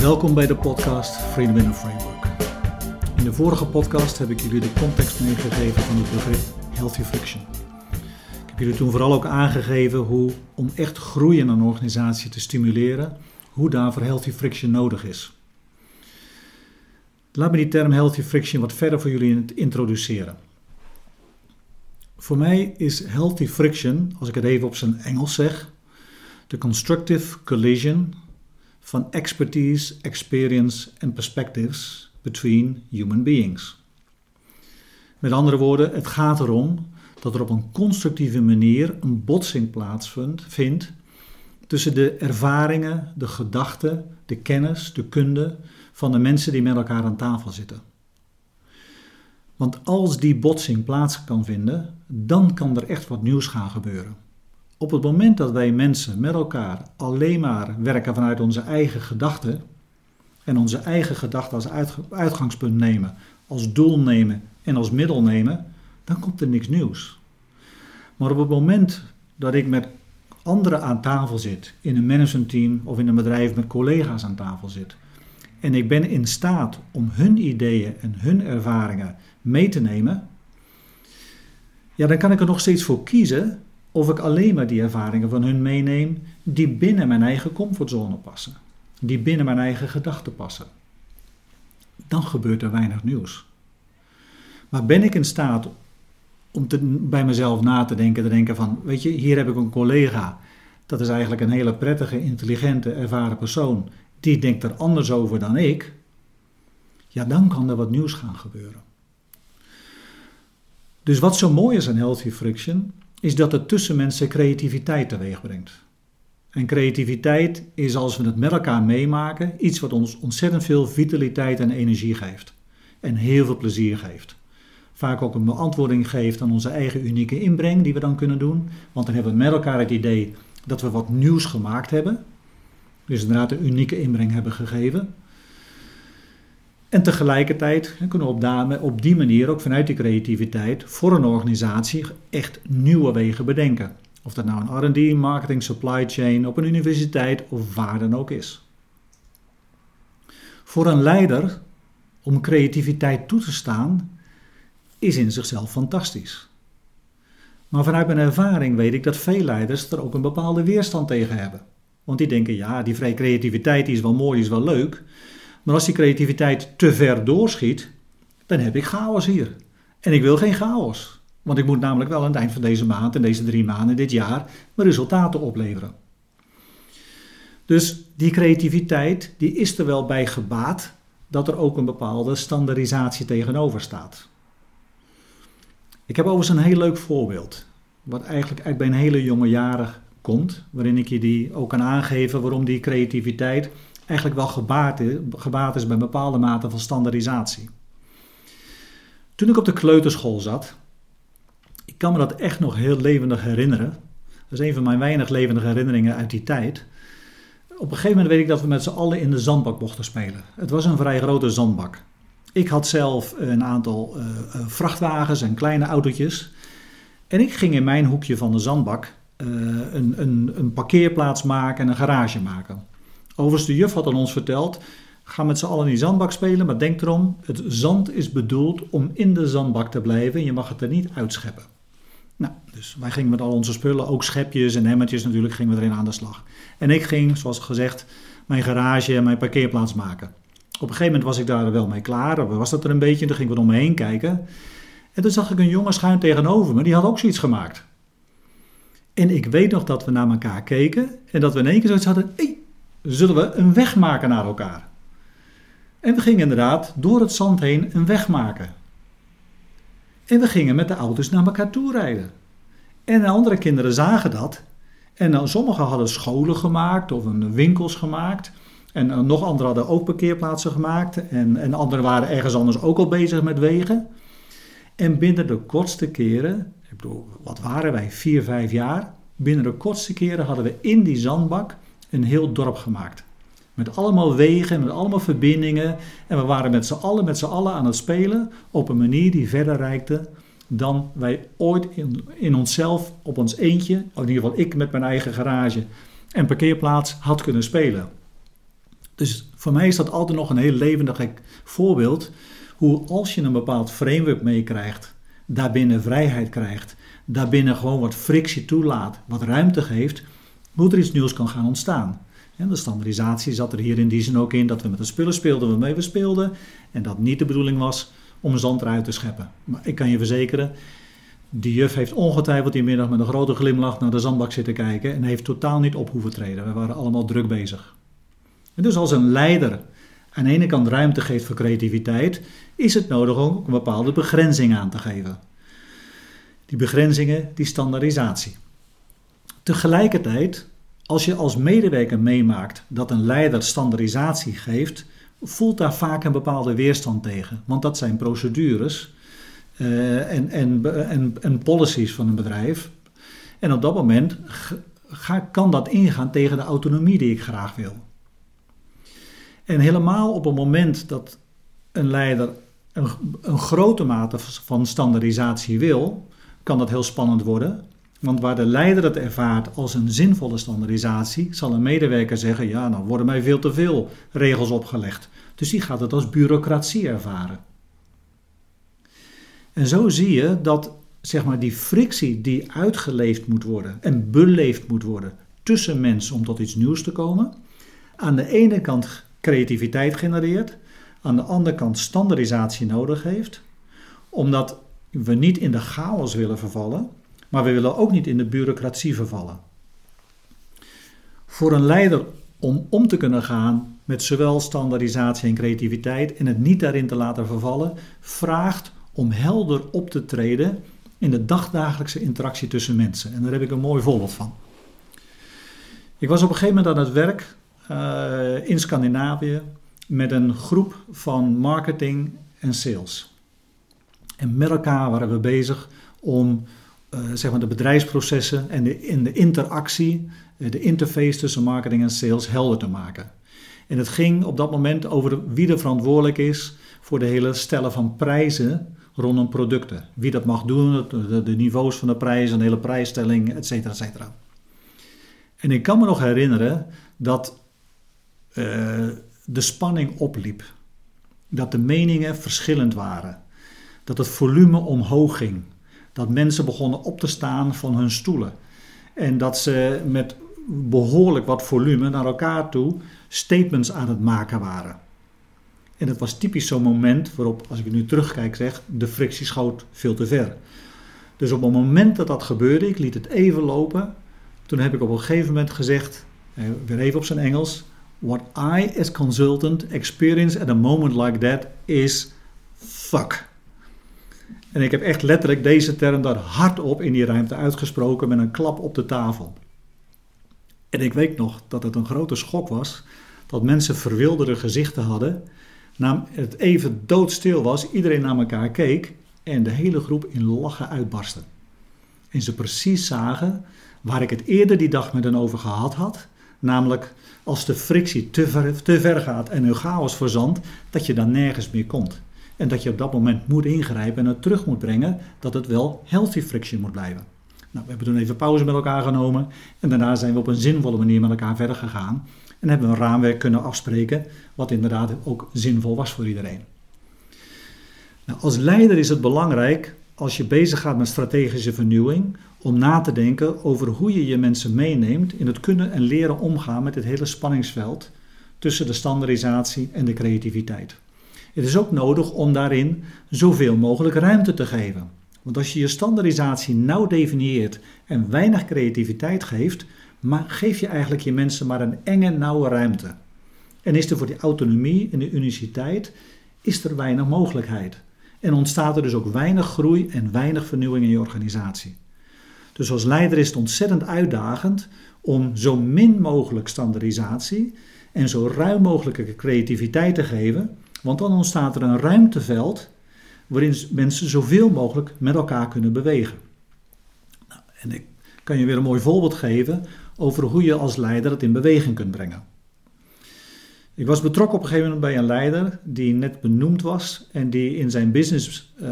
Welkom bij de podcast Freedom in a Framework. In de vorige podcast heb ik jullie de context meegegeven van het begrip Healthy Friction. Ik heb jullie toen vooral ook aangegeven hoe om echt groei in een organisatie te stimuleren, hoe daarvoor Healthy Friction nodig is. Laat me die term Healthy Friction wat verder voor jullie introduceren. Voor mij is Healthy Friction, als ik het even op zijn Engels zeg, de constructive collision van expertise, experience en perspectives between human beings. Met andere woorden, het gaat erom dat er op een constructieve manier een botsing plaatsvindt tussen de ervaringen, de gedachten, de kennis, de kunde van de mensen die met elkaar aan tafel zitten. Want als die botsing plaats kan vinden, dan kan er echt wat nieuws gaan gebeuren. Op het moment dat wij mensen met elkaar alleen maar werken vanuit onze eigen gedachten en onze eigen gedachten als uitgangspunt nemen, als doel nemen en als middel nemen, dan komt er niks nieuws. Maar op het moment dat ik met anderen aan tafel zit, in een managementteam of in een bedrijf met collega's aan tafel zit, en ik ben in staat om hun ideeën en hun ervaringen mee te nemen, ja, dan kan ik er nog steeds voor kiezen of ik alleen maar die ervaringen van hun meeneem die binnen mijn eigen comfortzone passen, die binnen mijn eigen gedachten passen. Dan gebeurt er weinig nieuws. Maar ben ik in staat om te, bij mezelf na te denken, te denken van, weet je, hier heb ik een collega, dat is eigenlijk een hele prettige, intelligente, ervaren persoon, die denkt er anders over dan ik, ja, dan kan er wat nieuws gaan gebeuren. Dus wat zo mooi is aan Healthy Friction, is dat het tussen mensen creativiteit teweeg brengt. En creativiteit is als we het met elkaar meemaken iets wat ons ontzettend veel vitaliteit en energie geeft. En heel veel plezier geeft. Vaak ook een beantwoording geeft aan onze eigen unieke inbreng die we dan kunnen doen. Want dan hebben we met elkaar het idee dat we wat nieuws gemaakt hebben. Dus inderdaad een unieke inbreng hebben gegeven. En tegelijkertijd kunnen we op, die manier ook vanuit die creativiteit voor een organisatie echt nieuwe wegen bedenken. Of dat nou een RD, marketing, supply chain, op een universiteit of waar dan ook is. Voor een leider om creativiteit toe te staan is in zichzelf fantastisch. Maar vanuit mijn ervaring weet ik dat veel leiders er ook een bepaalde weerstand tegen hebben. Want die denken, ja, die vrije creativiteit is wel mooi, is wel leuk. Maar als die creativiteit te ver doorschiet, dan heb ik chaos hier. En ik wil geen chaos. Want ik moet namelijk wel aan het eind van deze maand en deze drie maanden, dit jaar, mijn resultaten opleveren. Dus die creativiteit, die is er wel bij gebaat dat er ook een bepaalde standaardisatie tegenover staat. Ik heb overigens een heel leuk voorbeeld, wat eigenlijk uit bij een hele jonge jaren komt, waarin ik je die ook kan aangeven waarom die creativiteit eigenlijk wel gebaat is, is bij een bepaalde mate van standaardisatie. Toen ik op de kleuterschool zat, ik kan me dat echt nog heel levendig herinneren. Dat is een van mijn weinig levendige herinneringen uit die tijd. Op een gegeven moment weet ik dat we met z'n allen in de zandbak mochten spelen. Het was een vrij grote zandbak. Ik had zelf een aantal uh, vrachtwagens en kleine autootjes. En ik ging in mijn hoekje van de zandbak uh, een, een, een parkeerplaats maken en een garage maken. Overigens, de juf had aan ons verteld, ga met z'n allen in die zandbak spelen, maar denk erom, het zand is bedoeld om in de zandbak te blijven en je mag het er niet uitscheppen. Nou, dus wij gingen met al onze spullen, ook schepjes en hemmetjes natuurlijk, gingen we erin aan de slag. En ik ging, zoals gezegd, mijn garage en mijn parkeerplaats maken. Op een gegeven moment was ik daar wel mee klaar, was dat er een beetje, en toen gingen we om me heen kijken. En toen zag ik een jongen schuin tegenover me, die had ook zoiets gemaakt. En ik weet nog dat we naar elkaar keken en dat we in één keer zoiets hadden, hey, zullen we een weg maken naar elkaar. En we gingen inderdaad door het zand heen een weg maken. En we gingen met de auto's naar elkaar toe rijden. En andere kinderen zagen dat. En dan, sommigen hadden scholen gemaakt of een winkels gemaakt. En eh, nog anderen hadden ook parkeerplaatsen gemaakt. En, en anderen waren ergens anders ook al bezig met wegen. En binnen de kortste keren, ik bedoel, wat waren wij, vier, vijf jaar? Binnen de kortste keren hadden we in die zandbak een heel dorp gemaakt. Met allemaal wegen, met allemaal verbindingen. En we waren met z'n allen, met z'n allen aan het spelen op een manier die verder reikte dan wij ooit in, in onszelf op ons eentje, of in ieder geval ik met mijn eigen garage en parkeerplaats, had kunnen spelen. Dus Voor mij is dat altijd nog een heel levendig voorbeeld hoe als je een bepaald framework meekrijgt, daarbinnen vrijheid krijgt, daarbinnen gewoon wat frictie toelaat, wat ruimte geeft, hoe er iets nieuws kan gaan ontstaan. En de standaardisatie zat er hier in die zin ook in dat we met de spullen speelden waarmee we speelden en dat niet de bedoeling was om zand eruit te scheppen. Maar ik kan je verzekeren, die juf heeft ongetwijfeld die middag met een grote glimlach naar de zandbak zitten kijken en heeft totaal niet op hoeven treden. We waren allemaal druk bezig. En dus als een leider aan de ene kant ruimte geeft voor creativiteit, is het nodig om een bepaalde begrenzing aan te geven. Die begrenzingen, die standaardisatie. Tegelijkertijd, als je als medewerker meemaakt dat een leider standaardisatie geeft, voelt daar vaak een bepaalde weerstand tegen. Want dat zijn procedures en, en, en, en policies van een bedrijf. En op dat moment ga, kan dat ingaan tegen de autonomie die ik graag wil. En helemaal op het moment dat een leider een, een grote mate van standaardisatie wil, kan dat heel spannend worden. Want waar de leider het ervaart als een zinvolle standaardisatie, zal een medewerker zeggen: Ja, nou worden mij veel te veel regels opgelegd. Dus die gaat het als bureaucratie ervaren. En zo zie je dat zeg maar, die frictie die uitgeleefd moet worden en beleefd moet worden tussen mensen om tot iets nieuws te komen, aan de ene kant creativiteit genereert, aan de andere kant standaardisatie nodig heeft, omdat we niet in de chaos willen vervallen, maar we willen ook niet in de bureaucratie vervallen. Voor een leider om om te kunnen gaan met zowel standaardisatie en creativiteit en het niet daarin te laten vervallen, vraagt om helder op te treden in de dagdagelijkse interactie tussen mensen. En daar heb ik een mooi voorbeeld van. Ik was op een gegeven moment aan het werk uh, in Scandinavië met een groep van marketing en sales. En met elkaar waren we bezig om zeg maar de bedrijfsprocessen en de, de interactie, uh, de interface tussen marketing en sales helder te maken. En het ging op dat moment over wie er verantwoordelijk is voor de hele stellen van prijzen rondom producten. Wie dat mag doen, de, niveaus van de prijzen, de hele prijsstelling, et cetera, et cetera. En ik kan me nog herinneren dat uh, de spanning opliep. Dat de meningen verschillend waren. Dat het volume omhoog ging. Dat mensen begonnen op te staan van hun stoelen. En dat ze met behoorlijk wat volume naar elkaar toe statements aan het maken waren. En het was typisch zo'n moment waarop, als ik nu terugkijk, zeg, de frictie schoot veel te ver. Dus op het moment dat dat gebeurde, ik liet het even lopen. Toen heb ik op een gegeven moment gezegd, eh, weer even op zijn Engels, What I, as consultant, experience at a moment like that is fuck. En ik heb echt letterlijk deze term daar hardop in die ruimte uitgesproken met een klap op de tafel. En ik weet nog dat het een grote schok was dat mensen verwilderde gezichten hadden. Na het even doodstil was, iedereen naar elkaar keek en de hele groep in lachen uitbarstte. En ze precies zagen waar ik het eerder die dag met hen over gehad had, namelijk als de frictie te ver, te ver gaat en een chaos verzandt, dat je dan nergens meer komt. En dat je op dat moment moet ingrijpen en het terug moet brengen dat het wel healthy friction moet blijven. Nou, we hebben toen even pauze met elkaar genomen en daarna zijn we op een zinvolle manier met elkaar verder gegaan. En hebben we een raamwerk kunnen afspreken wat inderdaad ook zinvol was voor iedereen. Nou, als leider is het belangrijk als je bezig gaat met strategische vernieuwing om na te denken over hoe je je mensen meeneemt in het kunnen en leren omgaan met het hele spanningsveld tussen de standaardisatie en de creativiteit. Het is ook nodig om daarin zoveel mogelijk ruimte te geven. Want als je je standaardisatie nauw definieert en weinig creativiteit geeft, maar geef je eigenlijk je mensen maar een enge, nauwe ruimte. En is er voor die autonomie en de uniciteit is er weinig mogelijkheid. En ontstaat er dus ook weinig groei en weinig vernieuwing in je organisatie. Dus als leider is het ontzettend uitdagend om zo min mogelijk standaardisatie en zo ruim mogelijke creativiteit te geven, want dan ontstaat er een ruimteveld waarin mensen zoveel mogelijk met elkaar kunnen bewegen. Nou, en ik kan je weer een mooi voorbeeld geven over hoe je als leider het in beweging kunt brengen. Ik was betrokken op een gegeven moment bij een leider die net benoemd was en die in zijn business uh,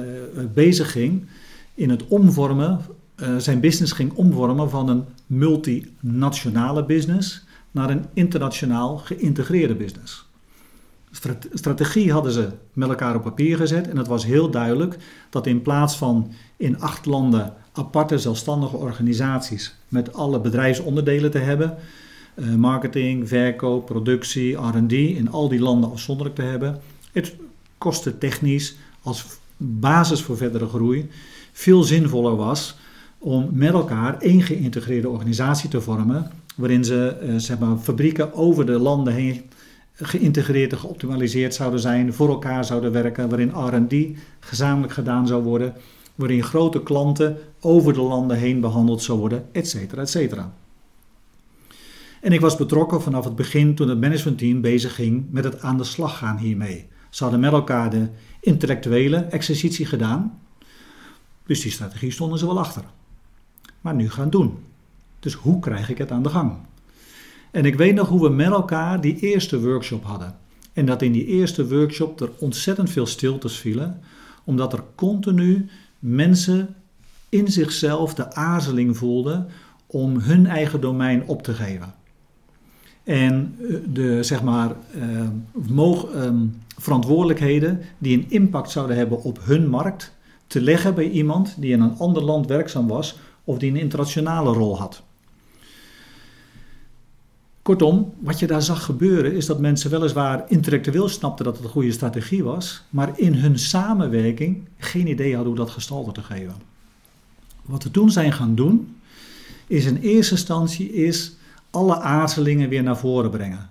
bezig ging in het omvormen uh, zijn business ging omvormen van een multinationale business naar een internationaal geïntegreerde business. Strategie hadden ze met elkaar op papier gezet en het was heel duidelijk dat in plaats van in acht landen aparte zelfstandige organisaties met alle bedrijfsonderdelen te hebben, eh, marketing, verkoop, productie, RD in al die landen afzonderlijk te hebben, het kostte technisch als basis voor verdere groei veel zinvoller was om met elkaar één geïntegreerde organisatie te vormen, waarin ze eh, zeg maar, fabrieken over de landen heen geïntegreerd en geoptimaliseerd zouden zijn, voor elkaar zouden werken, waarin RD gezamenlijk gedaan zou worden, waarin grote klanten over de landen heen behandeld zou worden, et cetera, et cetera. En ik was betrokken vanaf het begin toen het managementteam bezig ging met het aan de slag gaan hiermee. Ze hadden met elkaar de intellectuele exercitie gedaan, dus die strategie stonden ze wel achter. Maar nu gaan doen. Dus hoe krijg ik het aan de gang? En ik weet nog hoe we met elkaar die eerste workshop hadden. En dat in die eerste workshop er ontzettend veel stiltes vielen, omdat er continu mensen in zichzelf de aarzeling voelden om hun eigen domein op te geven. En eh, de zeg maar, uh, verantwoordelijkheden die een impact zouden hebben op hun markt te leggen bij iemand die in een ander land werkzaam was of die een internationale rol had. Kortom, wat je daar zag gebeuren is dat mensen weliswaar intellectueel snapten dat het een goede strategie was, maar in hun samenwerking geen idee hadden hoe dat gestalte te geven. Wat we toen zijn gaan doen, is in eerste instantie is alle aarzelingen weer naar voren brengen.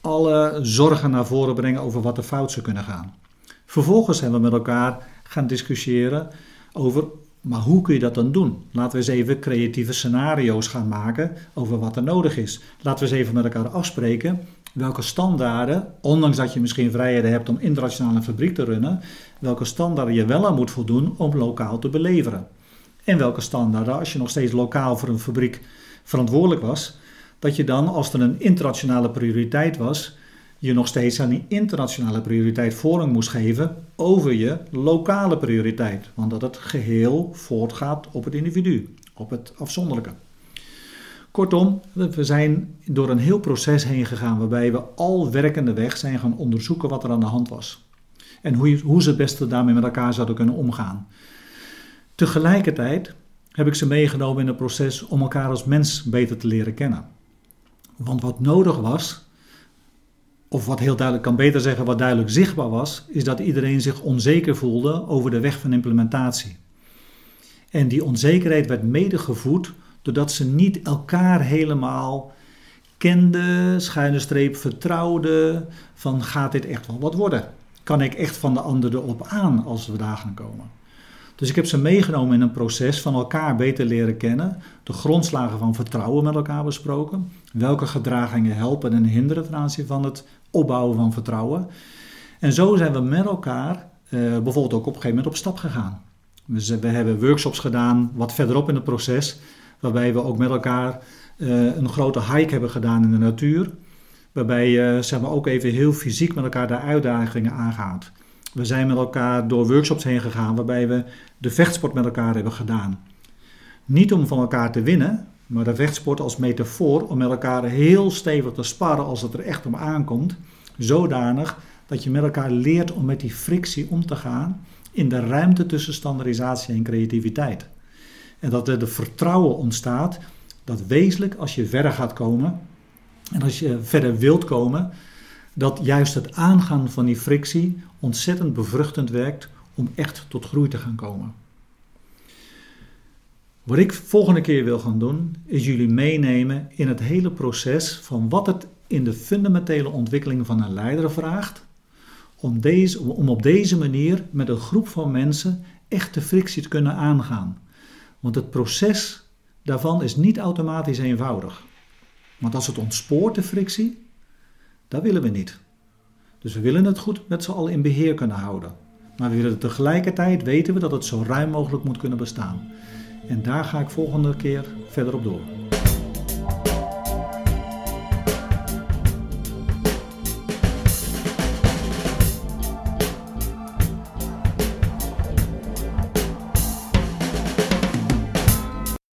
Alle zorgen naar voren brengen over wat er fout zou kunnen gaan. Vervolgens hebben we met elkaar gaan discussiëren over maar hoe kun je dat dan doen? Laten we eens even creatieve scenario's gaan maken over wat er nodig is. Laten we eens even met elkaar afspreken welke standaarden, ondanks dat je misschien vrijheden hebt om internationale fabriek te runnen, welke standaarden je wel aan moet voldoen om lokaal te beleveren. En welke standaarden, als je nog steeds lokaal voor een fabriek verantwoordelijk was, dat je dan, als er een internationale prioriteit was, je nog steeds aan die internationale prioriteit voorrang moest geven over je lokale prioriteit. Want dat het geheel voortgaat op het individu, op het afzonderlijke. Kortom, we zijn door een heel proces heen gegaan waarbij we al werkende weg zijn gaan onderzoeken wat er aan de hand was. En hoe, hoe ze het beste daarmee met elkaar zouden kunnen omgaan. Tegelijkertijd heb ik ze meegenomen in het proces om elkaar als mens beter te leren kennen. Want wat nodig was, of wat heel duidelijk kan beter zeggen, wat duidelijk zichtbaar was, is dat iedereen zich onzeker voelde over de weg van implementatie. En die onzekerheid werd mede gevoed doordat ze niet elkaar helemaal kenden, schuine streep vertrouwden, van gaat dit echt wel wat worden? Kan ik echt van de ander erop aan als we daar gaan komen? Dus ik heb ze meegenomen in een proces van elkaar beter leren kennen, de grondslagen van vertrouwen met elkaar besproken, welke gedragingen helpen en hinderen ten aanzien van het opbouwen van vertrouwen. En zo zijn we met elkaar uh, bijvoorbeeld ook op een gegeven moment op stap gegaan. We hebben workshops gedaan, wat verderop in het proces, waarbij we ook met elkaar uh, een grote hike hebben gedaan in de natuur. Waarbij je maar, ook even heel fysiek met elkaar de uitdagingen aangaat. We zijn met elkaar door workshops heen gegaan waarbij we de vechtsport met elkaar hebben gedaan. Niet om van elkaar te winnen, maar de vechtsport als metafoor om met elkaar heel stevig te sparren als het er echt om aankomt. Zodanig dat je met elkaar leert om met die frictie om te gaan in de ruimte tussen standaardisatie en creativiteit. En dat er de vertrouwen ontstaat dat wezenlijk als je verder gaat komen en als je verder wilt komen, dat juist het aangaan van die frictie ontzettend bevruchtend werkt om echt tot groei te gaan komen. Wat ik volgende keer wil gaan doen, is jullie meenemen in het hele proces van wat het in de fundamentele ontwikkeling van een leider vraagt, om, deze, om op deze manier met een groep van mensen echt de frictie te kunnen aangaan. Want het proces daarvan is niet automatisch eenvoudig. Want als het ontspoort, de frictie, dat willen we niet. Dus we willen het goed met z'n allen in beheer kunnen houden. Maar we willen tegelijkertijd weten we dat het zo ruim mogelijk moet kunnen bestaan. En daar ga ik volgende keer verder op door.